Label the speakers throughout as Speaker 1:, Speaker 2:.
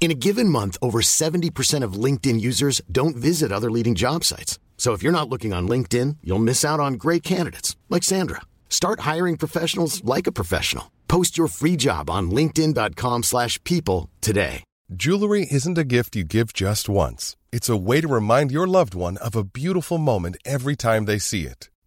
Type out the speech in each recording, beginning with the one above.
Speaker 1: In a given month, over 70% of LinkedIn users don't visit other leading job sites. So if you're not looking on LinkedIn, you'll miss out on great candidates like Sandra. Start hiring professionals like a professional. Post your free job on linkedin.com/people today.
Speaker 2: Jewelry isn't a gift you give just once. It's a way to remind your loved one of a beautiful moment every time they see it.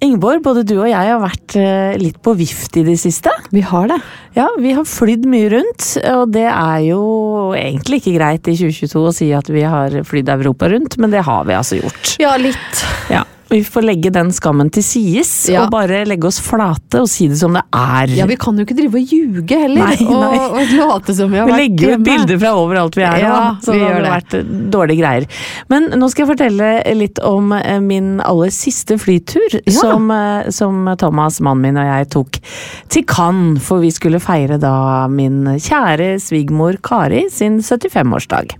Speaker 3: Ingeborg, både du og jeg har vært eh, litt på vift i det siste.
Speaker 4: Vi har det.
Speaker 3: Ja, vi har flydd mye rundt, og det er jo egentlig ikke greit i 2022 å si at vi har flydd Europa rundt, men det har vi altså gjort.
Speaker 4: Ja, litt.
Speaker 3: Ja, Vi får legge den skammen til sides,
Speaker 4: Ja.
Speaker 3: og bare legge oss flate og si det som det er.
Speaker 4: Ja, vi kan jo ikke drive og ljuge heller,
Speaker 3: Nei, nei.
Speaker 4: Og, og late som vi har
Speaker 3: Vi
Speaker 4: vært
Speaker 3: legger jo ut bilder fra overalt vi er,
Speaker 4: Ja,
Speaker 3: så
Speaker 4: vi
Speaker 3: det har vært eh, dårlige greier. Men nå skal jeg fortelle litt om eh, min aller siste flytur, som, eh, som Thomas, mannen min og jeg tok til Cannes, for vi skulle feire da min kjære svigermor Kari sin 75-årsdag.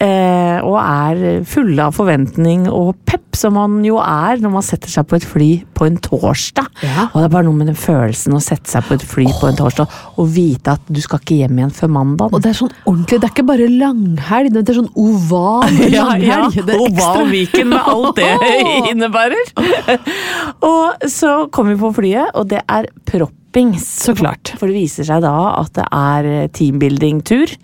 Speaker 3: Eh, og er fulle av forventning og pepp, som man jo er når man setter seg på et fly på en torsdag.
Speaker 4: Ja.
Speaker 3: Og det er bare noe med den følelsen å sette seg på et fly på en torsdag og vite at du skal ikke hjem igjen før mandag.
Speaker 4: Og det er sånn ordentlig, det er ikke bare langhelg, det er sånn oval langhelg. Det er ekstra.
Speaker 3: Oval-Viken med alt det innebærer. og så kommer vi på flyet, og det er proppings. Så klart. For det viser seg da at det er teambuilding-tur.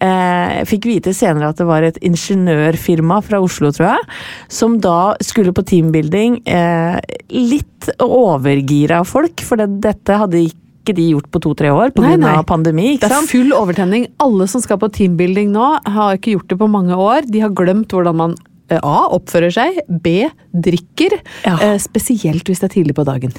Speaker 3: Eh, Jeg fikk vite senere at det var et ingeniørfirma fra Oslo, tror jeg, som da skulle på teambuilding. Eh, litt overgira folk, for det, dette hadde ikke de gjort på to-tre år pga.
Speaker 4: av
Speaker 3: pandemi. ikke
Speaker 4: Det er
Speaker 3: sant?
Speaker 4: full overtenning. Alle som skal på teambuilding nå, har ikke gjort det på mange år. De har glemt hvordan man eh, A. Oppfører seg. B. Drikker.
Speaker 3: Ja.
Speaker 4: Eh, spesielt hvis det er tidlig på dagen.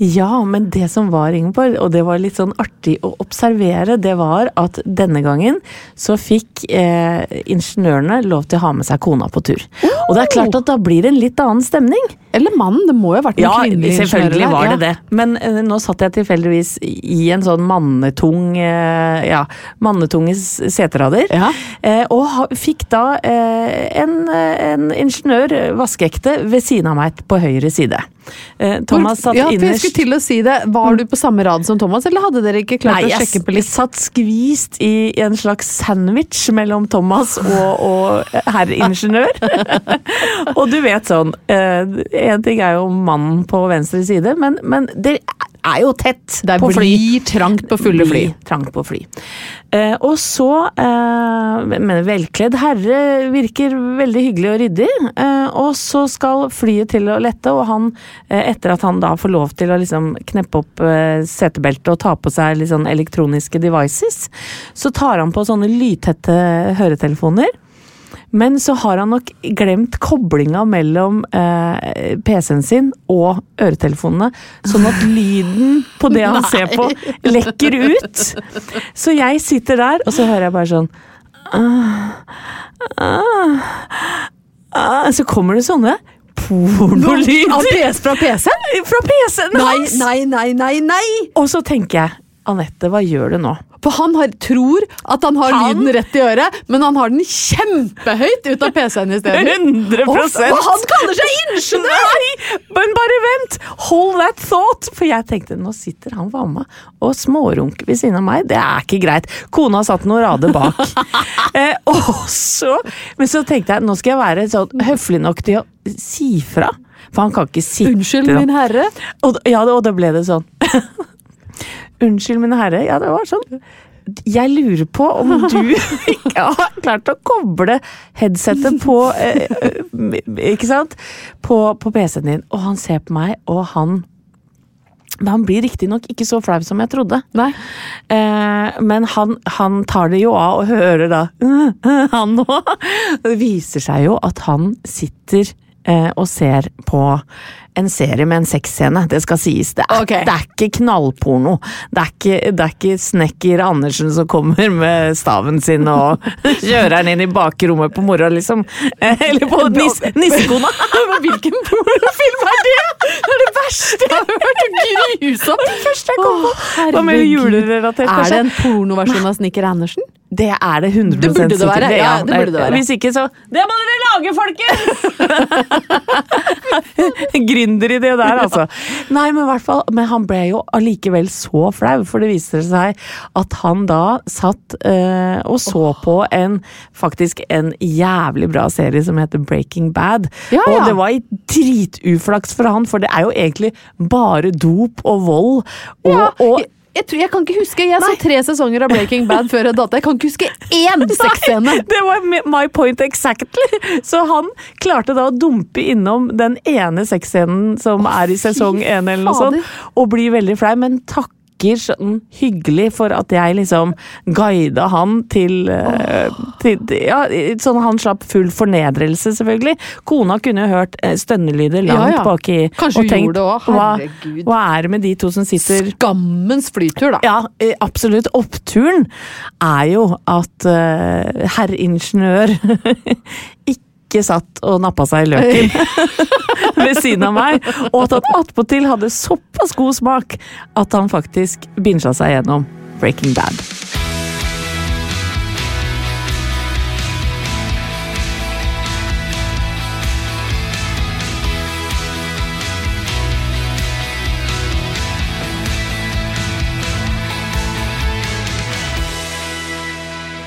Speaker 3: Ja, men det som var, Ingeborg, og det var litt sånn artig å observere, det var at denne gangen så fikk eh, ingeniørene lov til å ha med seg kona på tur. Og det er klart at da blir det en litt annen stemning.
Speaker 4: Eller mannen. Det må jo ha vært noen
Speaker 3: Ja,
Speaker 4: kvinnelige ingeniører
Speaker 3: var
Speaker 4: der.
Speaker 3: det det. Men eh, nå satt jeg tilfeldigvis i en sånn mannetung eh, Ja, mannetunge seterader.
Speaker 4: Ja.
Speaker 3: Eh, og ha, fikk da eh, en, eh, en ingeniør, eh, vaskeekte, ved siden av meg på høyre side. Eh, Thomas satt
Speaker 4: ja, for jeg skulle til å si det. Var du på samme rad som Thomas, eller hadde dere ikke klart
Speaker 3: Nei,
Speaker 4: å sjekke på litt?
Speaker 3: Jeg satt skvist i en slags sandwich mellom Thomas og, og herr ingeniør. og du vet sånn, En ting er jo mannen på venstre side, men, men det er jo tett
Speaker 4: Det
Speaker 3: på fly.
Speaker 4: blir trangt på fulle fly.
Speaker 3: Trangt på fly. Eh, og så eh, Men velkledd herre virker veldig hyggelig og ryddig. Eh, og så skal flyet til å lette, og han, eh, etter at han da får lov til å liksom kneppe opp eh, setebeltet og ta på seg litt sånn elektroniske devices, så tar han på sånne lydtette høretelefoner. Men så har han nok glemt koblinga mellom eh, PC-en sin og øretelefonene, sånn at lyden på det han ser på, lekker ut. Så jeg sitter der, og så hører jeg bare sånn ah, ah, ah, Så kommer det sånne pornolyder.
Speaker 4: Fra PC-en?
Speaker 3: Fra PC-en
Speaker 4: Nei,
Speaker 3: hans!
Speaker 4: nei, nei, nei, nei!
Speaker 3: Og så tenker jeg Anette, hva gjør du nå?
Speaker 4: For han har, tror at han har
Speaker 3: Han-
Speaker 4: lyden rett i øret, men han har den kjempehøyt ut av PC-en isteden.
Speaker 3: 100
Speaker 4: Og, og han kaller seg ingeniør!
Speaker 3: Men bare vent! Hold that thought! For jeg tenkte, nå sitter han vamma og smårunker ved siden av meg. Det er ikke greit. Kona satt noen rader bak. eh, så, men så tenkte jeg, nå skal jeg være sånn høflig nok til å si fra. For han kan ikke sitte
Speaker 4: Unnskyld, min herre.
Speaker 3: Og, ja, og da ble det sånn. Unnskyld, mine herre. Ja, det var sånn. Jeg lurer på om du ikke har klart å koble headsetet på eh, eh, Ikke sant? På, på PC-en din. Og han ser på meg, og han men han blir riktignok ikke så flau som jeg trodde.
Speaker 4: Nei.
Speaker 3: Eh, men han, han tar det jo av og hører da han òg. Det viser seg jo at han sitter eh, og ser på en serie med en sexscene, det skal sies. Det er,
Speaker 4: okay.
Speaker 3: det er ikke knallporno. Det er ikke, det er ikke snekker Andersen som kommer med staven sin og kjører den inn i bakrommet på mora, liksom. Eller på nis, nissekona.
Speaker 4: Hvilken pornofilm er det?! Det er det verste jeg har hørt! Grusomt!
Speaker 3: Hva
Speaker 4: med
Speaker 3: julerelatert,
Speaker 4: Er det en pornoversjon av Snekker Andersen?
Speaker 3: Det er det 100
Speaker 4: Det burde det
Speaker 3: være.
Speaker 4: være. Ja, det burde det være.
Speaker 3: Hvis ikke, så Det må dere lage, folkens! Gründeridé der, altså. Nei, men i fall Men han ble jo allikevel så flau, for det viser seg at han da satt eh, og så på en faktisk en jævlig bra serie som heter Breaking Bad.
Speaker 4: Ja, ja.
Speaker 3: Og det var drituflaks for han, for det er jo egentlig bare dop og vold og,
Speaker 4: Ja,
Speaker 3: og
Speaker 4: jeg, tror, jeg kan ikke huske Jeg så tre sesonger av Breaking Bad før jeg datt. Jeg kan ikke huske én sexscene!
Speaker 3: Det var my point exactly! Så han klarte da å dumpe innom den ene sexscenen som er i sesong én, og bli veldig flau, men takker sånn hyggelig for at jeg liksom guida han til, oh. til Ja, sånn han slapp full fornedrelse, selvfølgelig. Kona kunne jo hørt eh, stønnelyder langt
Speaker 4: Ja, ja.
Speaker 3: baki
Speaker 4: Kanskje
Speaker 3: og tenkt
Speaker 4: det også,
Speaker 3: hva, hva er det med de to som sitter
Speaker 4: Skammens flytur, da.
Speaker 3: ja, eh, absolutt. Oppturen er jo at uh, herr ingeniør ikke satt og nappa seg løken ved siden av meg, og at han attpåtil hadde såpass god smak at han faktisk binsja seg gjennom Breaking Bad.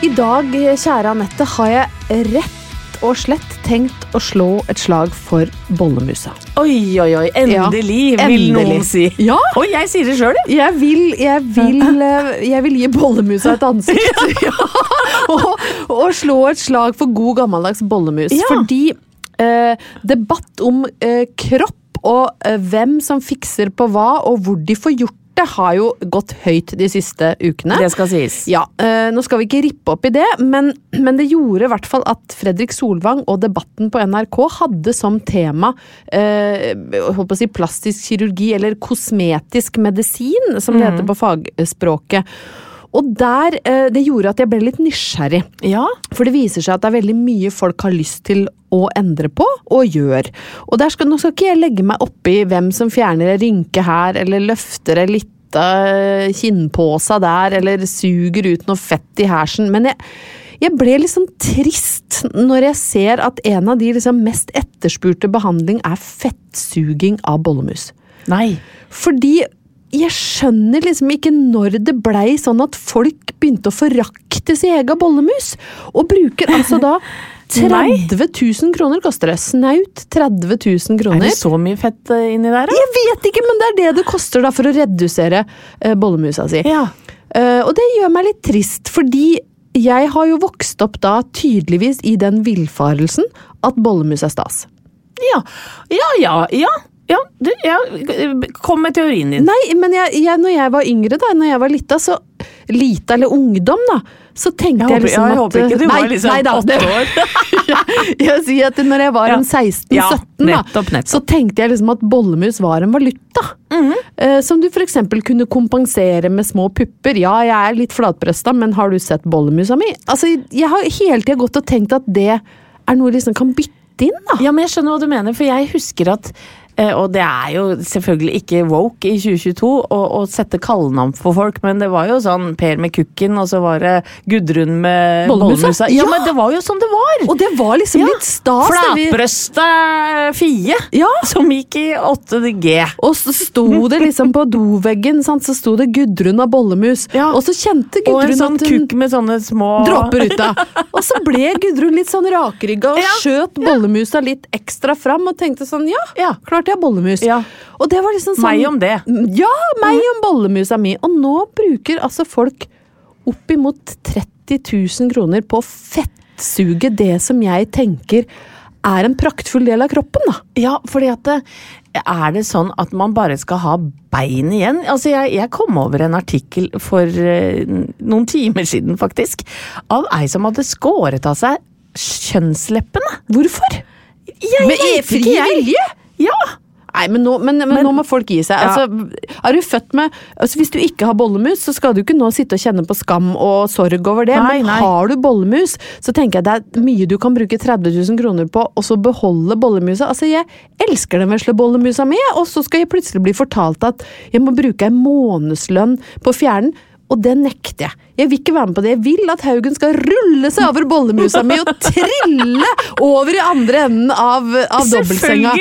Speaker 4: I dag, kjære Anette, har jeg rett og slett tenkt å slå et slag for bollemusa.
Speaker 3: Oi, oi, oi, endelig,
Speaker 4: Ja,
Speaker 3: vil
Speaker 4: endelig.
Speaker 3: noen si.
Speaker 4: Ja.
Speaker 3: Oi, jeg sier det sjøl, jeg.
Speaker 4: Jeg vil, jeg vil, eh, jeg vil gi bollemusa et ansikt. Ja. Og, og slå et slag for god gammeldags bollemus. Fordi eh, debatt om eh, kropp og eh, hvem som fikser på hva, og hvor de får gjort det, har jo gått høyt de siste ukene.
Speaker 3: Det skal sies.
Speaker 4: Ja, eh, Nå skal vi ikke rippe opp i det, men, men det gjorde i hvert fall at Fredrik Solvang og Debatten på NRK hadde som tema eh, håper å si plastisk kirurgi, eller kosmetisk medisin, som det heter på fagspråket. Og der, eh, Det gjorde at jeg ble litt nysgjerrig.
Speaker 3: Ja.
Speaker 4: For det viser seg at det er veldig mye folk har lyst til å endre på, og gjør. Og der skal, Nå skal ikke jeg legge meg oppi hvem som fjerner en rynke her, eller løfter en lita kinnpåsa der, eller suger ut noe fett i hersen, men jeg, jeg ble liksom trist når jeg ser at en av de liksom mest etterspurte behandling er fettsuging av bollemus.
Speaker 3: Nei.
Speaker 4: Fordi jeg skjønner liksom ikke når det blei sånn at folk begynte å forakte sin egen bollemus, og bruker altså da 30 000 kroner koster det. Snaut 30 000 kroner.
Speaker 3: Er det så mye fett eh, inni der, da?
Speaker 4: Jeg vet ikke, men det er det det koster da for å redusere uh, bollemusa si.
Speaker 3: Ja.
Speaker 4: Uh, og det gjør meg litt trist, fordi jeg har jo vokst opp da tydeligvis i den villfarelsen at bollemus er stas.
Speaker 3: Ja, ja, ja. ja. ja, du, ja. Kom med teorien din.
Speaker 4: Nei, men jeg, jeg, når jeg var yngre, da, når jeg var lita, så Lita eller ungdom, da, så tenkte
Speaker 3: Jeg
Speaker 4: jeg, liksom
Speaker 3: at jeg håper ikke du
Speaker 4: nei,
Speaker 3: var liksom
Speaker 4: nei, da,
Speaker 3: åtte år.
Speaker 4: jeg sier at når jeg var
Speaker 3: Ja.
Speaker 4: en 16-17,
Speaker 3: Ja, nettopp, nettopp.
Speaker 4: så tenkte jeg liksom at bollemus var en valuta.
Speaker 3: Mm
Speaker 4: -hmm. uh, som du f.eks. kunne kompensere med små pupper. Ja, jeg er litt flatbrøsta, men har du sett bollemusa mi? Altså, jeg har hele tida gått og tenkt at det er noe liksom kan bytte inn, da.
Speaker 3: Ja, men jeg skjønner hva du mener, for jeg husker at og det er jo selvfølgelig ikke woke i 2022 å, å sette kallenavn for folk, men det var jo sånn Per med kukken, og så var det Gudrun med
Speaker 4: Bollemusa?
Speaker 3: Ja,
Speaker 4: Ja!
Speaker 3: men det var jo sånn det var!
Speaker 4: Og det var liksom
Speaker 3: Ja.
Speaker 4: litt stas.
Speaker 3: Flatbrøsta Fie,
Speaker 4: Ja.
Speaker 3: som gikk i 8G.
Speaker 4: Og så sto det liksom på doveggen, sant? så sto det 'Gudrun av bollemus'.
Speaker 3: Ja.
Speaker 4: Og så kjente
Speaker 3: Og en
Speaker 4: Gudrun
Speaker 3: sånn
Speaker 4: at hun
Speaker 3: kukk med sånne små
Speaker 4: dråper ut av. Og så ble Gudrun litt sånn rakrygga og skjøt bollemusa litt ekstra fram og tenkte sånn ja,
Speaker 3: Ja.
Speaker 4: Klart jeg bollemus.
Speaker 3: Ja.
Speaker 4: Og det var liksom sånn
Speaker 3: Meg om det.
Speaker 4: Ja, meg om bollemusa mi. Og nå bruker altså folk oppimot 30 000 kroner på å fettsuge det som jeg tenker er en praktfull del av kroppen, da.
Speaker 3: Ja, fordi at det, Er det sånn at man bare skal ha bein igjen? Altså, jeg, jeg kom over en artikkel for eh, noen timer siden, faktisk, av ei som hadde skåret av seg kjønnsleppene.
Speaker 4: Hvorfor?
Speaker 3: Jeg
Speaker 4: Med fri
Speaker 3: jeg.
Speaker 4: vilje?
Speaker 3: Ja!
Speaker 4: Nei, men nå, men, men
Speaker 3: Men-
Speaker 4: nå må folk gi seg.
Speaker 3: Ja.
Speaker 4: Altså, er du født med altså, Hvis du ikke har bollemus, så skal du ikke nå sitte og kjenne på skam og sorg over det.
Speaker 3: Nei,
Speaker 4: men
Speaker 3: nei.
Speaker 4: har du bollemus, så tenker jeg det er mye du kan bruke 30 000 kroner på, og så beholde bollemusa. Altså, jeg elsker den vesle bollemusa mi, og så skal jeg plutselig bli fortalt at jeg må bruke en månedslønn på å fjerne den. Og det nekter jeg. Jeg vil ikke være med på det. Jeg vil at Haugen skal rulle seg over bollemusa mi og trille over i andre enden av, av dobbeltsenga.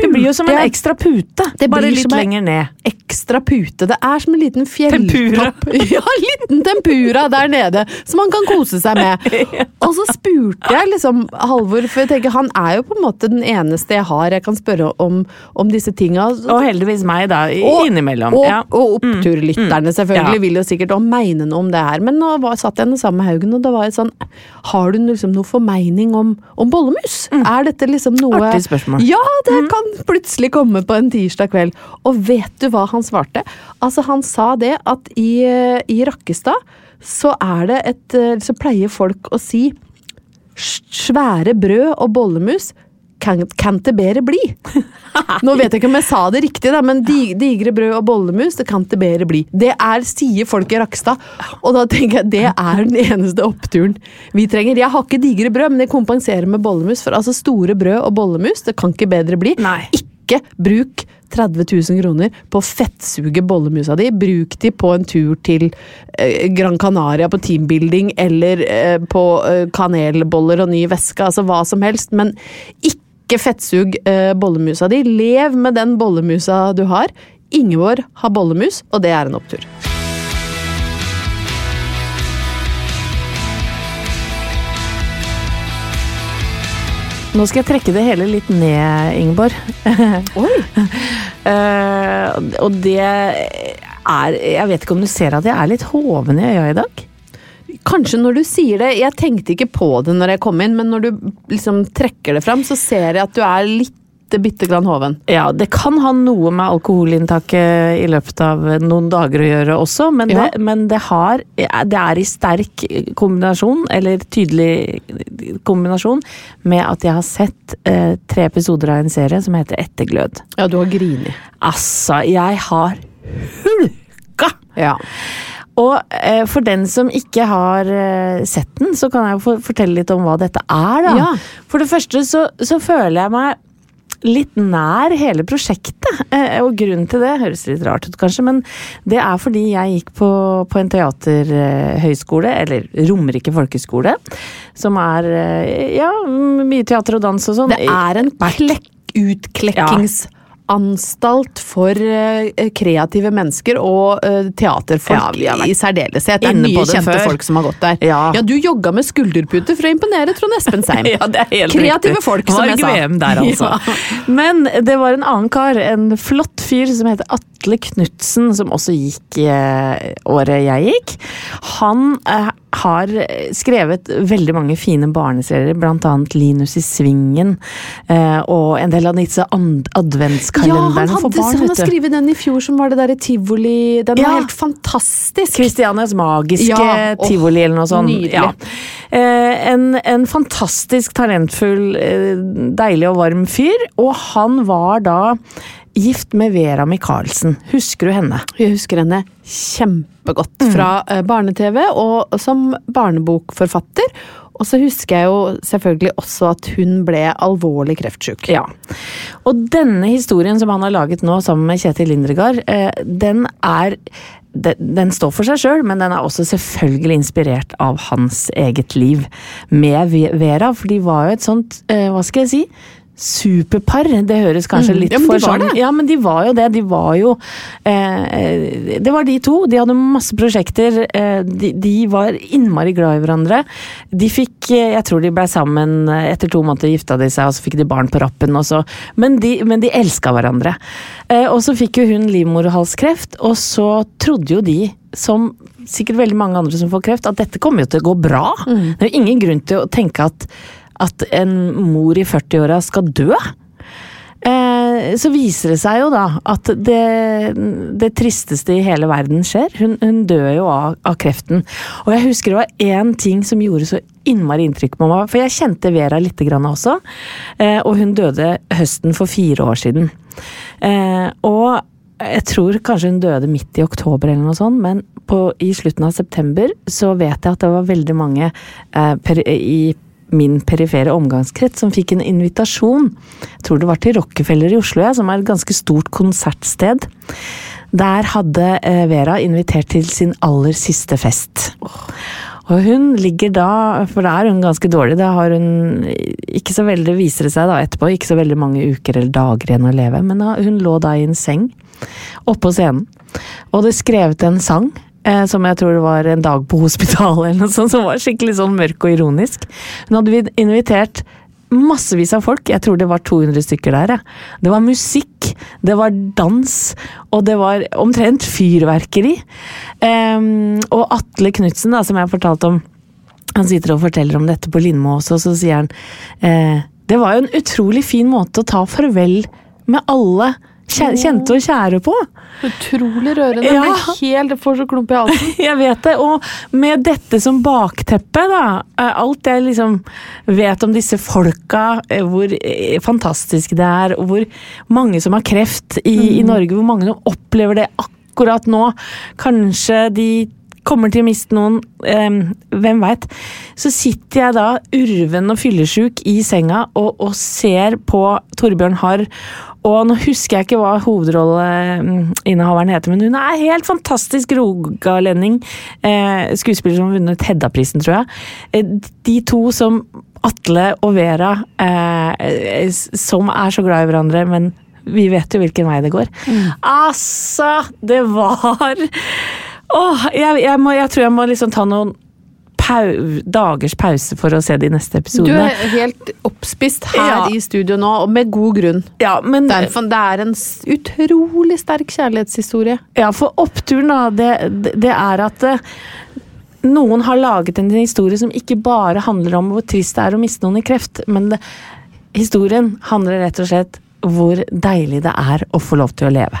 Speaker 3: Det blir jo som en ekstra pute,
Speaker 4: Det
Speaker 3: bare litt lenger ned.
Speaker 4: ekstra pute. Det er som en liten
Speaker 3: Tempura.
Speaker 4: Ja, en liten tempura der nede, som han kan kose seg med. Og så spurte jeg liksom Halvor, for jeg tenker han er jo på en måte den eneste jeg har jeg kan spørre om, om disse tinga.
Speaker 3: Og heldigvis meg, da, innimellom.
Speaker 4: Og,
Speaker 3: ja.
Speaker 4: og oppturlytterne selvfølgelig
Speaker 3: Ja.
Speaker 4: Vil jo sikkert òg mene noe om det her. Men nå var, satt jeg nå sammen med Haugen, og det var et sånn Har du liksom noe formening om, om bollemus? Er dette liksom noe
Speaker 3: Mm. Artig spørsmål. Mm.
Speaker 4: Ja, det kan plutselig komme på en tirsdag kveld. Og vet du hva han svarte? Altså, han sa det at i, i Rakkestad så er det et Så pleier folk å si Svære brød og bollemus kan, kan det bedre bli? Nå vet jeg ikke om jeg sa det riktig, da, men di- digre brød og bollemus, det kan det bedre bli. Det er, sier folk i Rakstad. Og da tenker jeg det er den eneste oppturen vi trenger. Jeg har ikke digre brød, men jeg kompenserer med bollemus. For altså store brød og bollemus, det kan ikke bedre bli.
Speaker 3: Nei.
Speaker 4: Ikke bruk 30 000 kroner på å fettsuge bollemusa di. Bruk de på en tur til eh, Gran Canaria på teambuilding, eller eh, på eh, kanelboller og ny væske, altså hva som helst. Men ikke fettsug eh, bollemusa di. Lev med den bollemusa du har. Ingeborg har bollemus, og det er en opptur.
Speaker 3: Nå skal jeg trekke det hele litt ned, Ingeborg.
Speaker 4: Oi!
Speaker 3: uh, og det er Jeg vet ikke om du ser at jeg er litt hoven i øya i dag?
Speaker 4: Kanskje når du sier det, jeg tenkte ikke på det når jeg kom inn, men når du liksom trekker det fram, så ser jeg at du er litt bitte grann hoven.
Speaker 3: Ja, det kan ha noe med alkoholinntaket i løpet av noen dager å gjøre også, men,
Speaker 4: Ja.
Speaker 3: det, men det, har, det er i sterk kombinasjon, eller tydelig kombinasjon, med at jeg har sett eh, tre episoder av en serie som heter Etterglød.
Speaker 4: Ja, du har grini.
Speaker 3: Altså, jeg har hulka!
Speaker 4: Ja.
Speaker 3: Og eh, for den som ikke har eh, sett den, så kan jeg jo for, fortelle litt om hva dette er. da.
Speaker 4: Ja.
Speaker 3: For det første så, så føler jeg meg litt nær hele prosjektet. Eh, og grunnen til det høres litt rart ut, kanskje, men det er fordi jeg gikk på, på en teaterhøyskole, eller Romerike folkeskole, som er eh, ja, mye teater og dans og sånn.
Speaker 4: Det er en klekk, utklekkingsanstalt for eh, kreative mennesker og eh, teaterfolk
Speaker 3: Ja,
Speaker 4: i særdeleshet. Det er mye kjente
Speaker 3: før.
Speaker 4: folk som har gått der.
Speaker 3: Ja.
Speaker 4: du jogga med skulderputer for å imponere Trond Espen Seim.
Speaker 3: Ja, det helt
Speaker 4: Kreative
Speaker 3: riktig.
Speaker 4: folk, som jeg sa.
Speaker 3: Der, altså.
Speaker 4: Ja.
Speaker 3: Men det var en annen kar, en flott fyr som heter Atle Knutsen, som også gikk eh, året jeg gikk. Han har skrevet veldig mange fine barneserier, annet Linus i Svingen, eh, og en del av disse adventskalenderne
Speaker 4: Ja,
Speaker 3: for barn.
Speaker 4: han har
Speaker 3: vet
Speaker 4: skrevet den i fjor som var det der i tivoli. Den
Speaker 3: Ja.
Speaker 4: var helt fantastisk.
Speaker 3: Christianias magiske
Speaker 4: Ja,
Speaker 3: tivoli eller noe sånt.
Speaker 4: nydelig.
Speaker 3: Ja. Eh, en, en fantastisk talentfull, eh, deilig og varm fyr, og han var da gift med Vera Michaelsen. Husker du henne?
Speaker 4: Jeg husker henne kjempegodt fra mm. barne-TV og som barnebokforfatter. Og så husker jeg jo selvfølgelig også at hun ble alvorlig kreftsyk.
Speaker 3: Ja. Og denne historien som han har laget nå sammen med Kjetil Lindregard, eh, den er den står for seg sjøl, men den er også selvfølgelig inspirert av hans eget liv med Vera. For de var jo et sånt, eh, hva skal jeg si, superpar. Det høres kanskje litt
Speaker 4: ja,
Speaker 3: for sånn. Ja, men de var jo det. De var jo eh, Det var de to. De hadde masse prosjekter. Eh, de, de var innmari glad i hverandre. De fikk eh, Jeg tror de blei sammen etter to måneder, gifta de seg, og så fikk de barn på rappen også. Men de, men de elska hverandre. Eh, og så fikk jo hun livmorhalskreft, og så trodde jo de som sikkert veldig mange andre som får kreft, at dette kommer jo til å gå bra. Det er jo ingen grunn til å tenke at at en mor i 40-åra skal dø. Eh, så viser det seg jo da at det, det tristeste i hele verden skjer. Hun, hun dør jo av, av kreften. Og jeg husker det var én ting som gjorde så innmari inntrykk på meg. For jeg kjente Vera litt også. Eh, og hun døde høsten for fire år siden. Eh, og jeg tror kanskje hun døde midt i oktober eller noe sånt, men på, i slutten av september så vet jeg at det var veldig mange eh, per, i min perifere omgangskrets som fikk en invitasjon. Jeg tror det var til Rockefeller i Oslo, ja, som er et ganske stort konsertsted. Der hadde eh, Vera invitert til sin aller siste fest. Og hun ligger da, for da er hun ganske dårlig, da har hun ikke så veldig, viser det seg da etterpå, ikke så veldig mange uker eller dager igjen å leve, men hun lå da i en seng oppå scenen. Og det skrevet en sang eh, som jeg tror det var en dag på hospitalet eller noe sånt, som var skikkelig sånn mørk og ironisk. Hun hadde vi- invitert massevis av folk, jeg tror det var 200 stykker der. Ja. Det var musikk, det var dans, og det var omtrent fyrverkeri. Um, og Atle Knutsen, som jeg fortalte om, han sitter og forteller om dette på Lindmo også, og så sier han eh, det var jo en utrolig fin måte å ta farvel med alle kjente og kjære på.
Speaker 4: Utrolig rørende.
Speaker 3: Ja.
Speaker 4: Jeg helt, får så klump i halsen.
Speaker 3: Jeg vet det, og med dette som bakteppe, da. Alt jeg liksom vet om disse folka, eh, hvor eh, fantastisk det er, og hvor mange som har kreft i, i Norge, hvor mange som opplever det akkurat nå. Kanskje de kommer til å miste noen, eh, hvem veit. Så sitter jeg da urven og fyllesyk i senga og, og ser på Torbjørn Harr. Og nå husker jeg ikke hva hovedrolleinnehaveren heter, men hun er helt fantastisk rogalending. Eh, skuespiller som har vunnet Hedda-prisen, tror jeg. Eh, de to som Atle og Vera, eh, som er så glad i hverandre, men vi vet jo hvilken vei det går. Altså, det var Åh, jeg, jeg, må, jeg tror jeg må liksom ta noen pau, dagers pause for å se de neste
Speaker 4: Du er helt oppspist her
Speaker 3: Ja.
Speaker 4: i studio nå, og med god grunn.
Speaker 3: Ja, men
Speaker 4: Derfor, det er en utrolig sterk kjærlighetshistorie.
Speaker 3: Ja, for oppturen da, det, det- det er at eh, noen har laget en historie som ikke bare handler om hvor trist det er å miste noen i kreft, men det, historien handler rett og slett hvor deilig det er å få lov til å leve.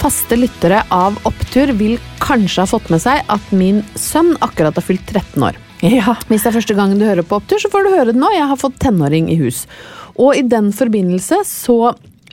Speaker 4: Faste lyttere av Opptur vil kanskje ha fått med seg at min sønn akkurat har fylt 13 år.
Speaker 3: Ja.
Speaker 4: Hvis det er første gangen du hører på Opptur, så får du høre det nå. Jeg har fått tenåring i hus. Og i den forbindelse så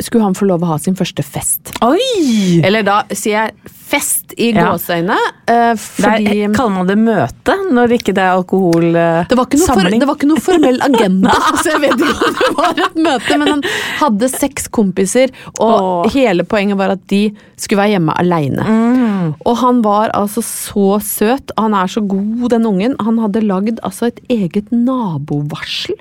Speaker 4: skulle han få lov å ha sin første fest.
Speaker 3: Oi!
Speaker 4: Eller da sier jeg fest i
Speaker 3: Ja.
Speaker 4: gåseøyne, eh, fordi
Speaker 3: Der, kaller man det møte når ikke det er alkohol eh,
Speaker 4: det var, for, det var ikke noe formell agenda, så jeg vet ikke om det var et møte. Men han hadde seks kompiser, og
Speaker 3: Åh.
Speaker 4: hele poenget var at de skulle være hjemme aleine.
Speaker 3: Mm.
Speaker 4: Og han var altså så søt, han er så god, den ungen. Han hadde lagd altså et eget nabovarsel.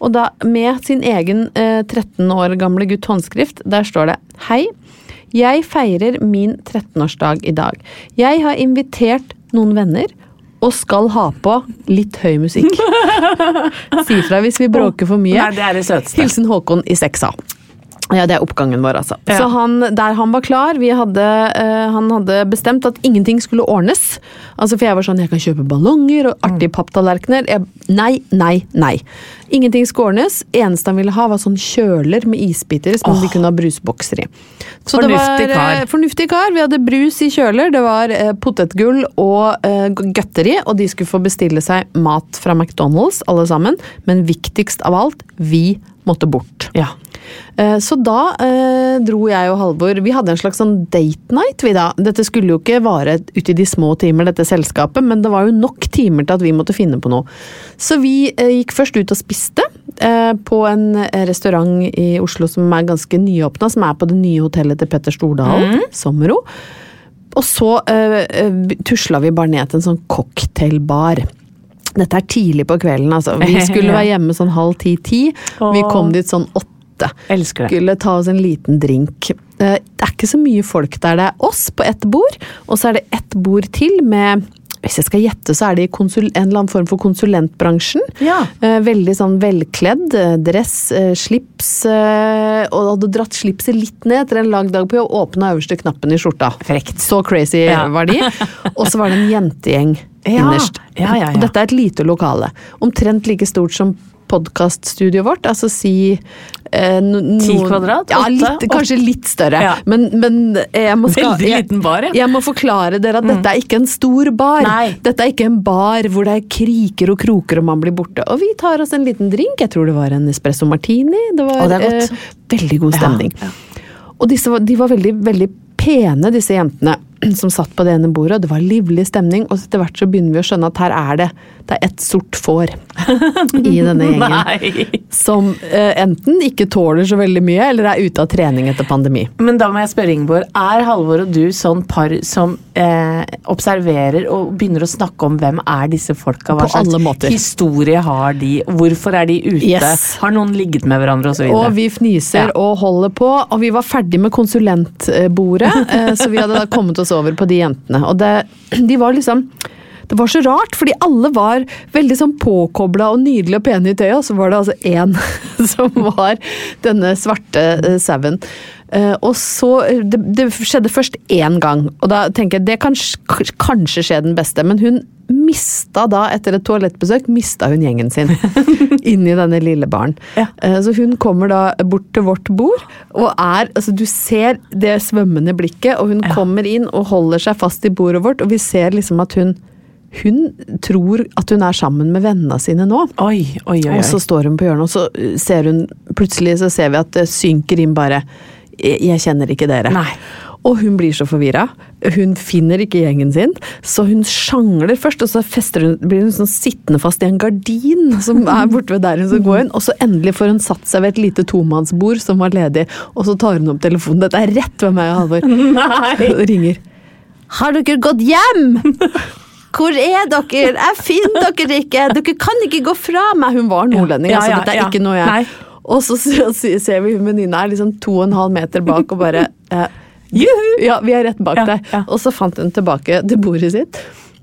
Speaker 4: Og da med sin egen eh, 13 år gamle gutt håndskrift, der står det Hei. Jeg feirer min 13-årsdag i dag. Jeg har invitert noen venner og skal ha på litt høy musikk. Si fra hvis vi bråker for mye.
Speaker 3: Nei, det er det søteste.
Speaker 4: Hilsen Håkon i 6A. Ja, det er oppgangen vår, altså.
Speaker 3: Ja.
Speaker 4: Så han, der han var klar, vi hadde, uh, han hadde bestemt at ingenting skulle ordnes. Altså, For jeg var sånn, jeg kan kjøpe ballonger og artige papptallerkener. Jeg- Nei, nei, nei. Ingenting skulle ordnes. Eneste han ville ha, var sånn kjøler med isbiter som vi kunne ha brusbokser i. Så det var, eh, Fornuftig kar. Vi hadde brus i kjøler, det var uh, potetgull og uh, godteri, og de skulle få bestille seg mat fra McDonald's, alle sammen. Men viktigst av alt, vi måtte bort.
Speaker 3: Ja.
Speaker 4: Eh, Så da eh, dro jeg og Halvor Vi hadde en slags sånn date night. Vi da. Dette skulle jo ikke vare ut i de små timer, dette selskapet, men det var jo nok timer til at vi måtte finne på noe. Så vi eh, gikk først ut og spiste eh, på en eh, restaurant i Oslo som er ganske nyåpna, som er på det nye hotellet til Petter Stordalen, Sommero. Og så uh, tusla vi bare ned til en sånn cocktailbar. Dette er tidlig på kvelden, altså. Vi skulle være hjemme sånn halv ti-ti. Vi kom dit sånn åtte.
Speaker 3: Elsker det.
Speaker 4: Skulle ta oss en liten drink. Eh, Det er ikke så mye folk der. Det er oss på ett bord, og så er det ett bord til med hvis jeg skal gjette, så er det i en eller annen form for konsulentbransjen.
Speaker 3: Ja.
Speaker 4: Eh, Veldig sånn velkledd. eh, Dress, slips. Og hadde dratt slipset litt ned etter en lang dag på jobb. Åpna øverste knappen i skjorta.
Speaker 3: Frekt.
Speaker 4: Så crazy
Speaker 3: Ja.
Speaker 4: var de. Og så var det en jentegjeng
Speaker 3: Ja.
Speaker 4: innerst.
Speaker 3: Ja, ja.
Speaker 4: Og dette er et lite lokale. Omtrent like stort som podkaststudioet vårt. Altså si eh, no,
Speaker 3: Ti kvadrat?
Speaker 4: Ja, litt, kanskje litt større.
Speaker 3: Ja.
Speaker 4: Men, men jeg må skal, jeg,
Speaker 3: bar, ja.
Speaker 4: jeg må forklare dere at dette er ikke en stor bar.
Speaker 3: Nei.
Speaker 4: Dette er ikke en bar hvor det er kriker og kroker og man blir borte. Og vi tar oss en liten drink. Jeg tror det var en espresso martini. Det var
Speaker 3: det
Speaker 4: eh, veldig god stemning.
Speaker 3: Ja,
Speaker 4: Og disse, de var veldig, veldig pene, disse jentene som satt på det ene bordet. og Det var livlig stemning, og etter hvert så begynner vi å skjønne at her er det det er et sort får i denne gjengen.
Speaker 3: Nei.
Speaker 4: Som eh, enten ikke tåler så veldig mye, eller er ute av trening etter pandemi.
Speaker 3: Men da må jeg spørre Ingeborg, er Halvor og du sånn par som eh, observerer og begynner å snakke om hvem er disse folka? Hva slags historie har de? Hvorfor er de ute?
Speaker 4: Yes.
Speaker 3: Har noen ligget med hverandre osv.?
Speaker 4: Og vi fniser
Speaker 3: Ja.
Speaker 4: og holder på, og vi var ferdig med konsulentbordet, eh, så vi hadde da kommet oss over på de jentene. Og det, de var liksom det var så rart, fordi alle var veldig sånn påkobla og nydelige og pene i tøyet, og så var det altså én som var denne svarte uh, sauen. Uh, og så det, det skjedde først én gang, og da tenker jeg det kan kanskje skje den beste, men hun mista da, etter et toalettbesøk, mista hun gjengen sin inni denne lille baren.
Speaker 3: Ja.
Speaker 4: Eh, Så hun kommer da bort til vårt bord, og er altså Du ser det svømmende blikket, og hun kommer inn og holder seg fast i bordet vårt, og vi ser liksom at hun hun tror at hun er sammen med vennene sine nå.
Speaker 3: Oi, oi, oi.
Speaker 4: Og så står hun på hjørnet, og så uh, ser hun Plutselig så ser vi at det synker inn bare Jeg jeg kjenner ikke dere.
Speaker 3: Nei.
Speaker 4: Og hun blir så forvirra. Hun finner ikke gjengen sin, så hun sjangler først, og så hun, blir hun sånn sittende fast i en gardin som er borte ved der hun skal gå inn. Og så endelig får hun satt seg ved et lite tomannsbord som var ledig, og så tar hun opp telefonen. Dette er rett ved meg og Halvor. Ringer. Har dere gått hjem? Hvor er dere? Jeg finner dere ikke! Dere kan ikke gå fra meg! Hun var nordlending,
Speaker 3: Ja,
Speaker 4: altså.
Speaker 3: ja,
Speaker 4: Dette er
Speaker 3: ja.
Speaker 4: ikke noe jeg
Speaker 3: Nei.
Speaker 4: Og så ser vi hun venninna er liksom to og en halv meter bak og bare eh,
Speaker 3: Juhu!
Speaker 4: Ja, vi er rett bak
Speaker 3: Ja,
Speaker 4: deg.
Speaker 3: ja.
Speaker 4: Og så fant hun tilbake til bordet sitt.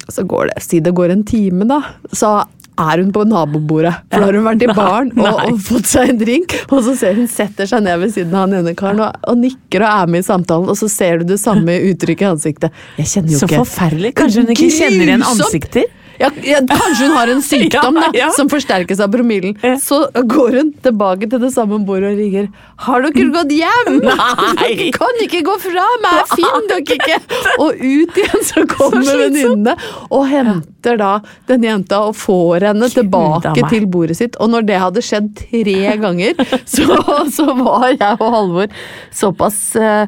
Speaker 4: Så går det, Si det går en time, da. Så er hun på nabobordet. For da har hun vært i baren og, og fått seg en drink. Og så ser hun setter seg ned ved siden av han ene karen og, og nikker og er med i samtalen. Og så ser du det samme uttrykket i ansiktet. Jeg kjenner jo
Speaker 3: Så
Speaker 4: ikke
Speaker 3: forferdelig. Kanskje hun ikke kjenner igjen ansikter?
Speaker 4: Ja, ja, kanskje hun har en sykdom da,
Speaker 3: Ja,
Speaker 4: som forsterkes av promillen. Så går hun tilbake til det samme bordet og ringer. Har dere gått hjem?
Speaker 3: Nei.
Speaker 4: Dere kan ikke gå fra meg! Jeg finner dere ikke! Og ut igjen så kommer venninnene og henter da denne jenta og får henne tilbake til bordet sitt. Og når det hadde skjedd tre ganger, så, så var jeg og Halvor såpass uh,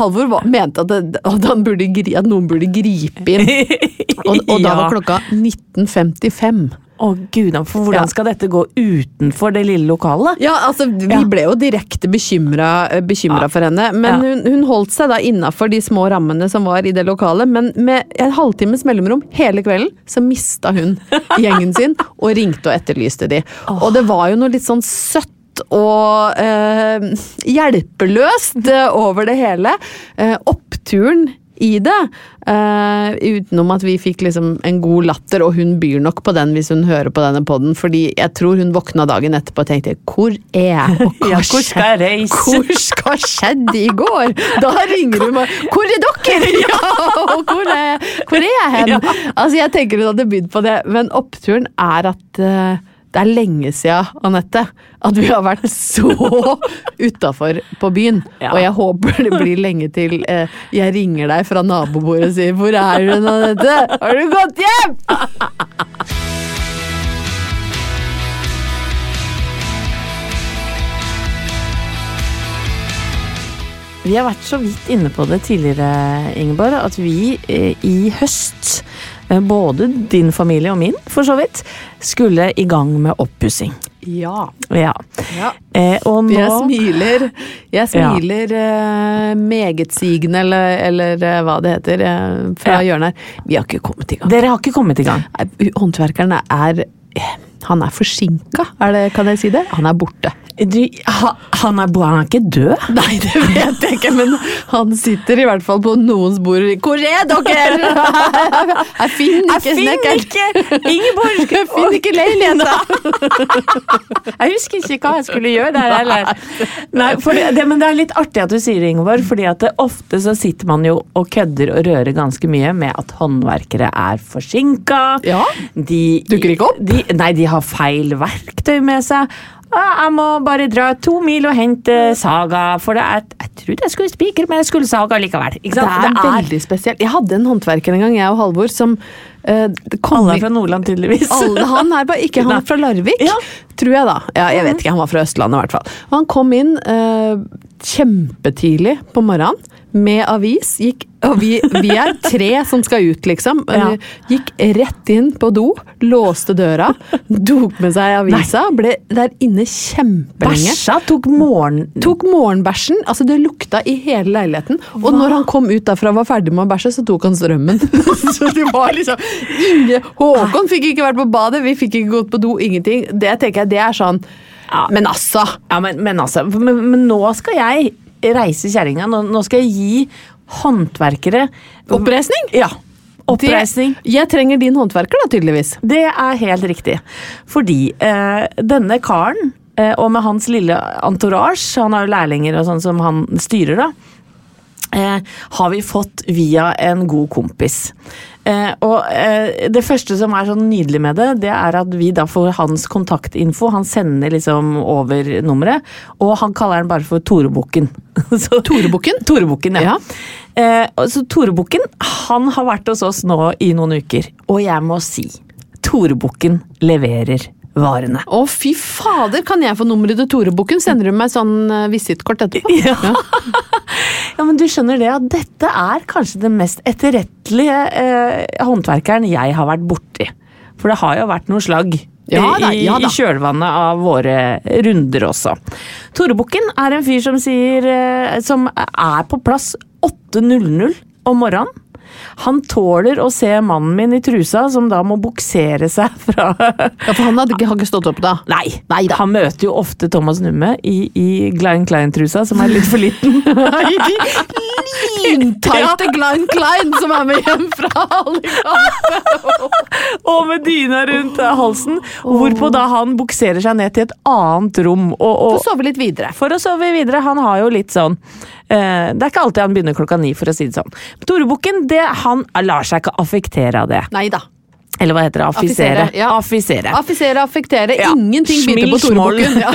Speaker 4: Halvor var, mente at, det, at, han burde, at noen burde gripe inn. Og, og da var klokka 19.55.
Speaker 3: Å gud, for hvordan
Speaker 4: Ja.
Speaker 3: skal dette gå utenfor det lille lokalet?
Speaker 4: Ja, altså vi
Speaker 3: Ja.
Speaker 4: ble jo direkte bekymra
Speaker 3: Ja.
Speaker 4: for henne. Men hun, hun holdt seg da innafor de små rammene som var i det lokalet. Men med en halvtimes mellomrom hele kvelden så mista hun gjengen sin og ringte og etterlyste de. Og det var jo noe litt sånn søtt og eh, hjelpeløst eh, over det hele. Eh, oppturen i det. Uh, utenom at vi fikk liksom en god latter, og hun byr nok på den hvis hun hører på denne poden, fordi jeg tror hun våkna dagen etterpå og tenkte 'hvor er jeg'? Og hva
Speaker 3: Ja, hvor skal jeg reise?
Speaker 4: Hvor skal skjedde i går? Da ringer hun meg 'Hvor er dere?' Ja, og hvor er, hvor er jeg hen? Altså, jeg tenker hun hadde bydd på det, men oppturen er at eh, det er lenge siden, Anette, at vi har vært så utafor på byen.
Speaker 3: Ja.
Speaker 4: Og jeg håper det blir lenge til eh, jeg ringer deg fra nabobordet og sier 'Hvor er du, Anette? Har du gått hjem?'
Speaker 3: Vi har vært så vidt inne på det tidligere, Ingeborg, at vi eh, i høst, både din familie og min for så vidt, skulle i gang med oppussing.
Speaker 4: Ja.
Speaker 3: Ja.
Speaker 4: ja.
Speaker 3: Eh, og nå
Speaker 4: Jeg smiler, jeg smiler eh, megetsigende, eller, eller eh, hva det heter, eh, fra
Speaker 3: Ja.
Speaker 4: hjørnet her. Vi har ikke kommet i gang.
Speaker 3: Dere har ikke kommet i gang.
Speaker 4: Nei, Håndverkeren er Han er forsinka, det, kan jeg si det? Han er borte.
Speaker 3: Du, ha, han, er, han er ikke død?
Speaker 4: Nei, det vet jeg ikke, men han sitter i hvert fall på noens bord. Hvor er dere?! Jeg finner ikke snekkeren!
Speaker 3: ikke Ingeborg!
Speaker 4: Jeg finner ikke leiligheta!
Speaker 3: Jeg husker ikke hva jeg skulle gjøre der heller. Nei, det, det, men det er litt artig at du sier det, Ingeborg, fordi at det, ofte så sitter man jo og kødder og rører ganske mye med at håndverkere er forsinka.
Speaker 4: Ja.
Speaker 3: De
Speaker 4: Dukker ikke opp?
Speaker 3: De, nei, de har feil verktøy med seg. «Ah, Jeg må bare dra to mil og hente saga, for det er, jeg trodde jeg skulle spikre, men jeg skulle saga likevel.
Speaker 4: Det
Speaker 3: sant?
Speaker 4: er veldig spesielt. Jeg hadde en håndverker en gang, jeg og Halvor, som uh, kom
Speaker 3: Alle er fra Nordland, tydeligvis.
Speaker 4: Alle, han er bare ikke han er fra Larvik,
Speaker 3: Ja.
Speaker 4: tror jeg da. Ja, jeg vet ikke, han var fra Østlandet i hvert fall. Og han kom inn uh, kjempetidlig på morgenen med avis. Gikk, og vi, vi er tre som skal ut, liksom.
Speaker 3: Ja.
Speaker 4: Gikk rett inn på do, låste døra, tok med seg avisa, ble der inne kjempelenge.
Speaker 3: Bæsja tok morgen...
Speaker 4: Tok morgenbæsjen, altså det lukta i hele leiligheten. Og når han kom ut derfra og var ferdig med å bæsje, så tok han strømmen. så det var liksom Inge Håkon fikk ikke vært på badet, vi fikk ikke gått på do, ingenting. Det tenker jeg, det er sånn
Speaker 3: Ja.
Speaker 4: Men altså!
Speaker 3: Ja, men, men altså, men, men nå skal jeg reise kjerringa. Nå, nå skal jeg gi håndverkere
Speaker 4: Oppreisning?
Speaker 3: Ja. Oppreisning.
Speaker 4: Det, jeg trenger din håndverker, da, tydeligvis.
Speaker 3: Det er helt riktig. Fordi eh, denne karen, eh, og med hans lille entourage, han har jo lærlinger og sånn som han styrer, da. Eh, har vi fått via en god kompis. Eh, og eh, det første som er sånn nydelig med det, det er at vi da får hans kontaktinfo. Han sender liksom over nummeret, og han kaller den bare for Torebukken.
Speaker 4: Torebukken?
Speaker 3: Torebukken, ja.
Speaker 4: Ja.
Speaker 3: Eh, så Torebukken, han har vært hos oss nå i noen uker, og jeg må si Torebukken leverer varene.
Speaker 4: Å, fy fader! Kan jeg få nummeret til Torebukken? Sender du meg sånn eh, visittkort etterpå?
Speaker 3: Ja. Ja, men du skjønner det at dette er kanskje den mest etterrettelige eh, håndverkeren jeg har vært borti. For det har jo vært noe slagg
Speaker 4: Ja da, ja da.
Speaker 3: i kjølvannet av våre runder også. Torebukken er en fyr som sier eh, Som er på plass 8.00 om morgenen. Han tåler å se mannen min i trusa, som da må buksere seg fra
Speaker 4: Ja, For han hadde ikke, hadde ikke stått opp da?
Speaker 3: Nei,
Speaker 4: Neida.
Speaker 3: han møter jo ofte Thomas Numme i, i Glein Klein-trusa, som er litt for liten.
Speaker 4: Lyntighte Glein Klein som er med hjem fra Alicante!
Speaker 3: og med dyna rundt halsen, hvorpå da han bukserer seg ned til et annet rom. Og, og,
Speaker 4: Få sove litt videre.
Speaker 3: for å sove videre. Han har jo litt sånn Det er ikke alltid han begynner klokka ni, for å si det sånn. Torebukken, det, han lar seg ikke affektere av det.
Speaker 4: Neida.
Speaker 3: Eller hva heter det? Affisere.
Speaker 4: Affisere, ja.
Speaker 3: Affisere.
Speaker 4: Affisere, affektere.
Speaker 3: Ja.
Speaker 4: Ingenting biter på Torebukken. Ja.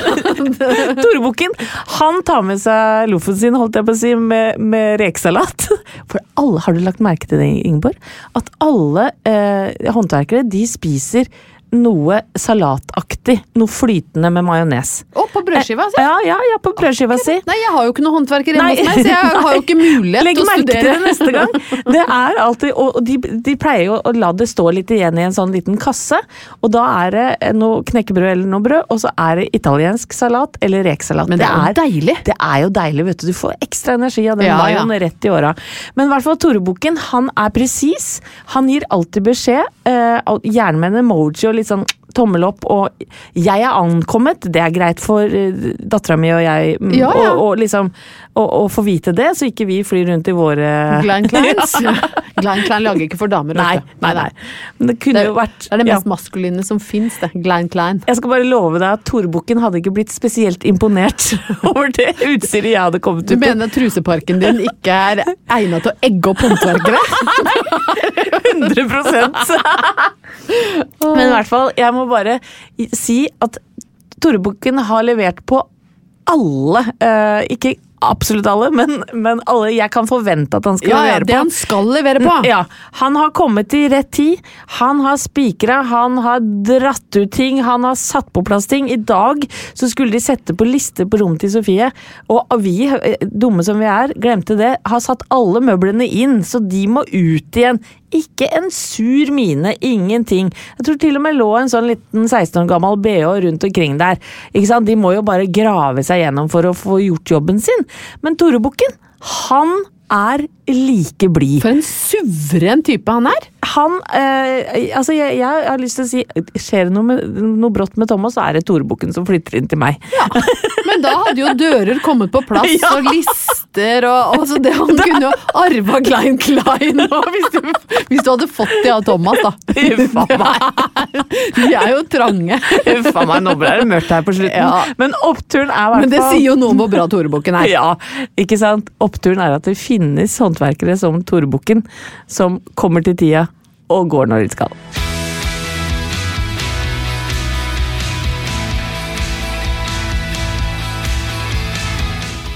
Speaker 3: Torebukken han tar med seg loffen sin holdt jeg på å si, med, med rekesalat. For alle, Har du lagt merke til det, Ingeborg? At alle eh, håndverkere de spiser noe salataktig. Noe flytende med majones.
Speaker 4: Oh, på brødskiva, si.
Speaker 3: Ja, ja, ja, på brødskiva si.
Speaker 4: Nei, jeg har jo ikke noe håndverker hjemme hos meg, så jeg har jo ikke mulighet til å
Speaker 3: merke til
Speaker 4: studere.
Speaker 3: det neste gang. Det er alltid, og de, de pleier jo å la det stå litt igjen i en sånn liten kasse. Og da er det noe knekkebrød eller noe brød, og så er det italiensk salat eller rekesalat.
Speaker 4: Men det er jo deilig.
Speaker 3: Det er jo deilig, vet du. Du får ekstra energi av den
Speaker 4: Ja, ja.
Speaker 3: rett i åra. Men i hvert fall Torebukken, han er presis. Han gir alltid beskjed, eh, gjerne med en emoji og litt sånn tommel opp og 'jeg er ankommet', det er greit for uh, dattera mi og jeg mm,
Speaker 4: Ja, ja.
Speaker 3: Og, og liksom å få vite det, så ikke vi flyr rundt i våre
Speaker 4: Glenn Kleins. Glenn Klein lager ikke for damer.
Speaker 3: Nei, nei, nei. Men det
Speaker 4: Det,
Speaker 3: jo vært
Speaker 4: det er det
Speaker 3: ja.
Speaker 4: mest maskuline som fins, det. Glenn Klein.
Speaker 3: Jeg skal bare love deg at Torbukken hadde ikke blitt spesielt imponert over det utstyret jeg hadde kommet ut med.
Speaker 4: Du mener at truseparken din ikke er egnet til å egge opp håndverkere?
Speaker 3: 100 Men i hvert fall, jeg må bare si at Torebukken har levert på alle, Uh, ikke absolutt alle, men, men alle jeg kan forvente at han skal
Speaker 4: Ja, ja,
Speaker 3: levere
Speaker 4: det
Speaker 3: på.
Speaker 4: han skal levere på.
Speaker 3: Ja, Han har kommet i rett tid. Han har spikra, han har dratt ut ting, han har satt på plass ting. I dag så skulle de sette på liste på rommet til Sofie, og vi, eh, dumme som vi er, glemte det, har satt alle møblene inn, så de må ut igjen. Ikke en sur mine, ingenting. Jeg tror til og med lå en sånn liten 16 år gammel BH rundt omkring der. Ikke sant? De må jo bare grave seg gjennom for å få gjort jobben sin. Men Torebukken, han er like blid.
Speaker 4: For en suveren type han er!
Speaker 3: Han eh, Altså, jeg, jeg har lyst til å si Skjer det noe, noe brått med Thomas, så er det Torebukken som flytter inn til meg.
Speaker 4: Men da hadde jo dører kommet på plass,
Speaker 3: Ja.
Speaker 4: og lister og altså det, Han kunne jo arva Klein Klein og hvis, du, hvis du hadde fått det av Thomas, da.
Speaker 3: Uffa meg.
Speaker 4: De er jo trange.
Speaker 3: Uffa meg, nå ble det mørkt her på slutten.
Speaker 4: Ja.
Speaker 3: Men oppturen er hvert
Speaker 4: Men det sier jo noe om hvor bra Torebukken er.
Speaker 3: Ja, ikke sant? Oppturen er at det finnes håndverkere som Torebukken, som kommer til tida og går når de skal.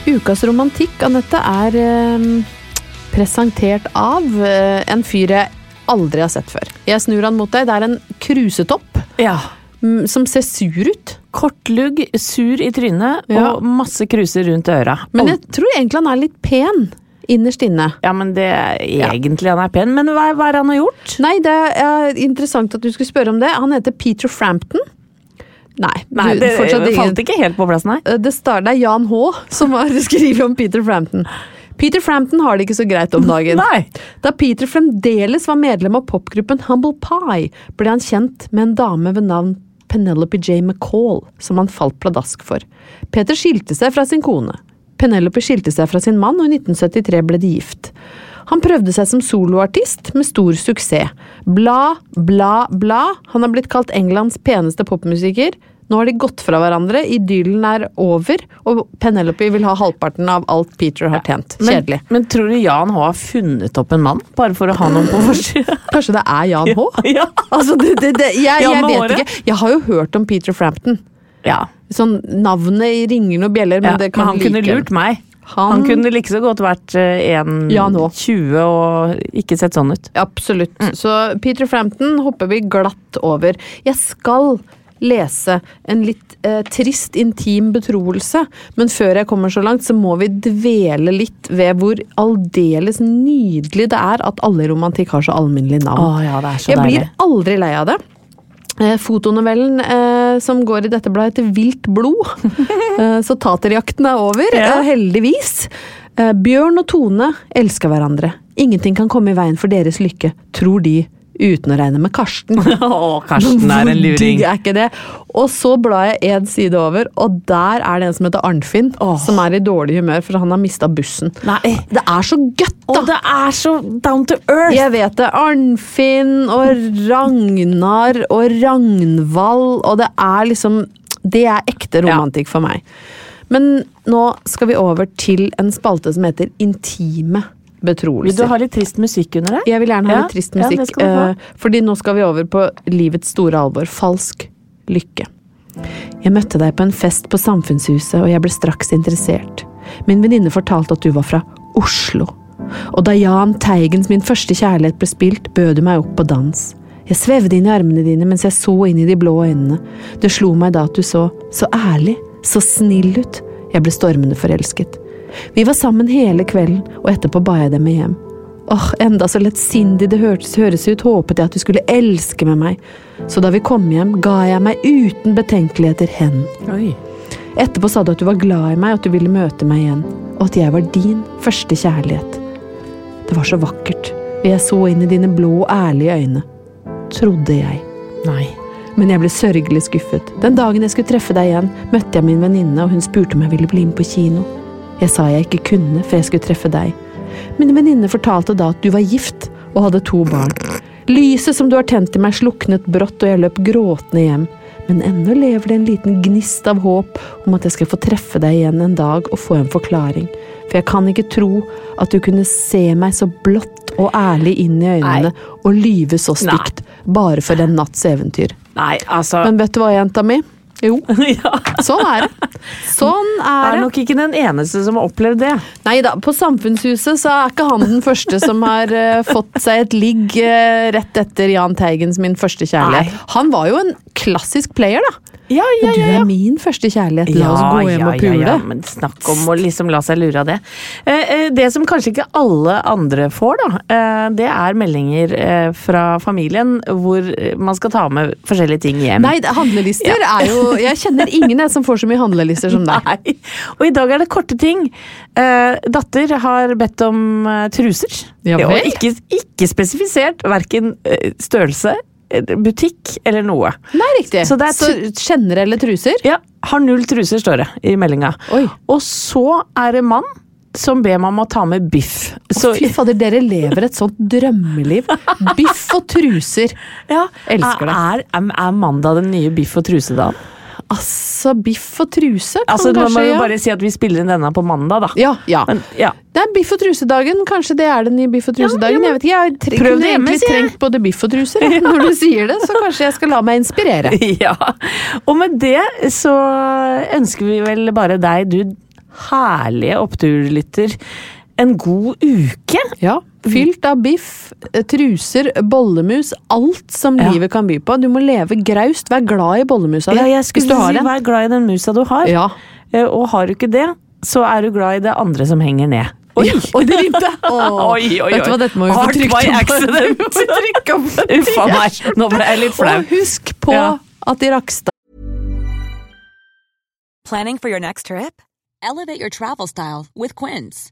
Speaker 4: Ukas romantikk, Anette, er eh, presentert av eh, en fyr jeg aldri har sett før. Jeg snur han mot deg. Det er en krusetopp
Speaker 3: Ja.
Speaker 4: mm, som ser sur ut.
Speaker 3: Kortlugg, sur i trynet
Speaker 4: Ja.
Speaker 3: og masse kruser rundt øra.
Speaker 4: Men jeg tror egentlig han er litt pen innerst inne.
Speaker 3: Ja, men det er egentlig han er pen. Men hva, hva er han har gjort?
Speaker 4: Nei, det er interessant at du skulle spørre om det. Han heter Peter Frampton. Nei,
Speaker 3: Nei, det
Speaker 4: ingen-
Speaker 3: falt ikke helt på plass, nei.
Speaker 4: Eh, Det står det er Jan H. som har skrevet om Peter Frampton. Peter Frampton har det ikke så greit om dagen.
Speaker 3: Nei.
Speaker 4: Da Peter fremdeles var medlem av popgruppen Humble Pie, ble han kjent med en dame ved navn Penelope J. McCall, som han falt pladask for. Peter skilte seg fra sin kone. Penelope skilte seg fra sin mann, og i 1973 ble de gift. Han prøvde seg som soloartist med stor suksess. Bla, bla, bla. Han har blitt kalt Englands peneste popmusiker. Nå har de gått fra hverandre, idyllen er over, og Penelope vil ha halvparten av alt Peter har tjent. Kjedelig.
Speaker 3: men tror du Jan H har funnet opp en mann, bare for å ha noen på forsida?
Speaker 4: Kanskje det er Jan H?
Speaker 3: Ja.
Speaker 4: Altså, det, det, det, jeg, jeg vet ikke. Jeg har jo hørt om Peter Frampton.
Speaker 3: ja.
Speaker 4: Sånn Navnet ringer noen bjeller, men det kan
Speaker 3: Men han kunne lurt meg.
Speaker 4: Han-
Speaker 3: Han, kunne like så godt vært 1,20 ja, og ikke sett sånn ut.
Speaker 4: Absolutt.
Speaker 3: Mm.
Speaker 4: Så Peter Frampton hopper vi glatt over. Jeg skal lese en litt eh, trist, intim betroelse, men før jeg kommer så langt, så må vi dvele litt ved hvor aldeles nydelig det er at alle i romantikk har så alminnelig navn.
Speaker 3: ja, det er så
Speaker 4: Jeg
Speaker 3: deilig.
Speaker 4: blir aldri lei av det. Eh, Fotonovellen eh, som går i dette bladet heter Vilt blod. eh, så taterjakten er over,
Speaker 3: Ja.
Speaker 4: eh, heldigvis. Eh, Bjørn og Tone elsker hverandre. Ingenting kan komme i veien for deres lykke, tror de, uten å regne med Karsten.
Speaker 3: Å, Karsten er en luring.
Speaker 4: er ikke det? Og så blar jeg en side over, og der er det en som heter Arnfinn,
Speaker 3: Åh.
Speaker 4: som er i dårlig humør for han har mista bussen.
Speaker 3: Nei.
Speaker 4: Det er så gøtt, da!
Speaker 3: Og det er så down to earth!
Speaker 4: Jeg vet det. Arnfinn og Ragnar og Ragnvald, og det er liksom Det er ekte romantikk for meg. Men nå skal vi over til en spalte som heter Intime
Speaker 3: Vil du ha litt trist musikk under det?
Speaker 4: Jeg vil gjerne ha
Speaker 3: Ja,
Speaker 4: litt trist musikk,
Speaker 3: Ja,
Speaker 4: eh, fordi nå skal vi over på livets store alvor. Falsk lykke. Jeg møtte deg på en fest på Samfunnshuset, og jeg ble straks interessert. Min venninne fortalte at du var fra Oslo. Og da Jahn Teigens Min første kjærlighet ble spilt, bød du meg opp på dans. Jeg svevde inn i armene dine mens jeg så inn i de blå øynene. Det slo meg da at du så så ærlig, så snill ut. Jeg ble stormende forelsket. Vi var sammen hele kvelden, og etterpå ba jeg dem med hjem. Åh, enda så lettsindig det hørtes, høres ut, håpet jeg at du skulle elske med meg. Så da vi kom hjem, ga jeg meg uten betenkeligheter hen.
Speaker 3: Oi.
Speaker 4: Etterpå sa du at du var glad i meg, at du ville møte meg igjen, og at jeg var din første kjærlighet. Det var så vakkert, og jeg så inn i dine blå, ærlige øyne. Trodde jeg.
Speaker 3: Nei.
Speaker 4: Men jeg ble sørgelig skuffet. Den dagen jeg skulle treffe deg igjen, møtte jeg min venninne, og hun spurte om jeg ville bli med på kino. Jeg sa jeg ikke kunne, for jeg skulle treffe deg. Min venninne fortalte da at du var gift og hadde to barn. Lyset som du har tent i meg, sluknet brått, og jeg løp gråtende hjem. Men ennå lever det en liten gnist av håp om at jeg skal få treffe deg igjen en dag og få en forklaring. For jeg kan ikke tro at du kunne se meg så blått og ærlig inn i øynene og lyve så stygt bare for en natts eventyr.
Speaker 3: Nei, altså
Speaker 4: Men vet du hva, jenta mi? Jo,
Speaker 3: ja.
Speaker 4: sånn er det. Sånn
Speaker 3: er
Speaker 4: er
Speaker 3: er
Speaker 4: det.
Speaker 3: nok ikke den eneste som har opplevd det.
Speaker 4: Nei da, på Samfunnshuset så er ikke han den første som har uh, fått seg et ligg uh, rett etter Jahn Teigens Min første kjærlighet.
Speaker 3: Nei.
Speaker 4: Han var jo en klassisk player, da.
Speaker 3: Ja,
Speaker 4: Men du er min første kjærlighet, la oss gå hjem og pule.
Speaker 3: Ja, ja, men snakk om å liksom la seg lure av det. Eh, eh, Det som kanskje ikke alle andre får, da, eh, det er meldinger fra familien hvor man skal ta med forskjellige ting hjem.
Speaker 4: Nei, handlelister er jo Jeg kjenner ingen som får så mye handlelister som deg.
Speaker 3: Nei. Og i dag er det korte ting. Datter har bedt om truser.
Speaker 4: Ja vel?
Speaker 3: Ikke, ikke spesifisert verken størrelse, butikk eller noe.
Speaker 4: Nei, riktig.
Speaker 3: Så det
Speaker 4: så generelle truser?
Speaker 3: Ja, har null truser, står det i meldinga. Og så er det mann som ber meg om å ta med biff. Så,
Speaker 4: Fy fader, dere lever et sånt drømmeliv. Biff og truser.
Speaker 3: ja,
Speaker 4: Elsker det.
Speaker 3: Er, er, er mandag den nye biff og trusedagen?
Speaker 4: Altså, biff og truse kan
Speaker 3: Altså, man
Speaker 4: kanskje
Speaker 3: må jo
Speaker 4: ja.
Speaker 3: bare si at vi spiller inn denne på mandag, da.
Speaker 4: Ja, ja.
Speaker 3: Men, ja.
Speaker 4: Det er biff og trusedagen. Kanskje det er den nye biff og trusedagen. Jeg vet ikke, jeg
Speaker 3: Prøv det hjemme,
Speaker 4: egentlig
Speaker 3: sier
Speaker 4: trengt både biff og truser. ja. Når du sier det, så kanskje jeg skal la meg inspirere.
Speaker 3: ja. Og med det så ønsker vi vel bare deg, du herlige oppturlytter, en god uke.
Speaker 4: Ja, Fylt av biff, eh, truser, bollemus, alt som
Speaker 3: Ja.
Speaker 4: livet kan by på. Du må leve graust, vær glad i bollemusa di.
Speaker 3: Ja, jeg skulle si vær glad i den musa du har.
Speaker 4: Ja.
Speaker 3: Eh, Og har du ikke det, så er du glad i det andre som henger ned.
Speaker 4: Oi, oi, det rimte!
Speaker 3: Oi, oi, oi.
Speaker 4: Vet du hva, dette må vi få trykt opp.
Speaker 3: accident.
Speaker 4: Vi opp
Speaker 3: Uff a meg, nå ble jeg litt flau.
Speaker 4: Og husk på
Speaker 3: Ja.
Speaker 4: at i Rakstad
Speaker 5: Planning for your next trip?
Speaker 6: Elevate your travel style with Quince.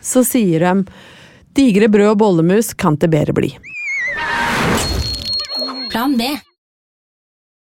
Speaker 4: Så sier de digre brød og bollemus kan det bedre bli.
Speaker 6: Plan B.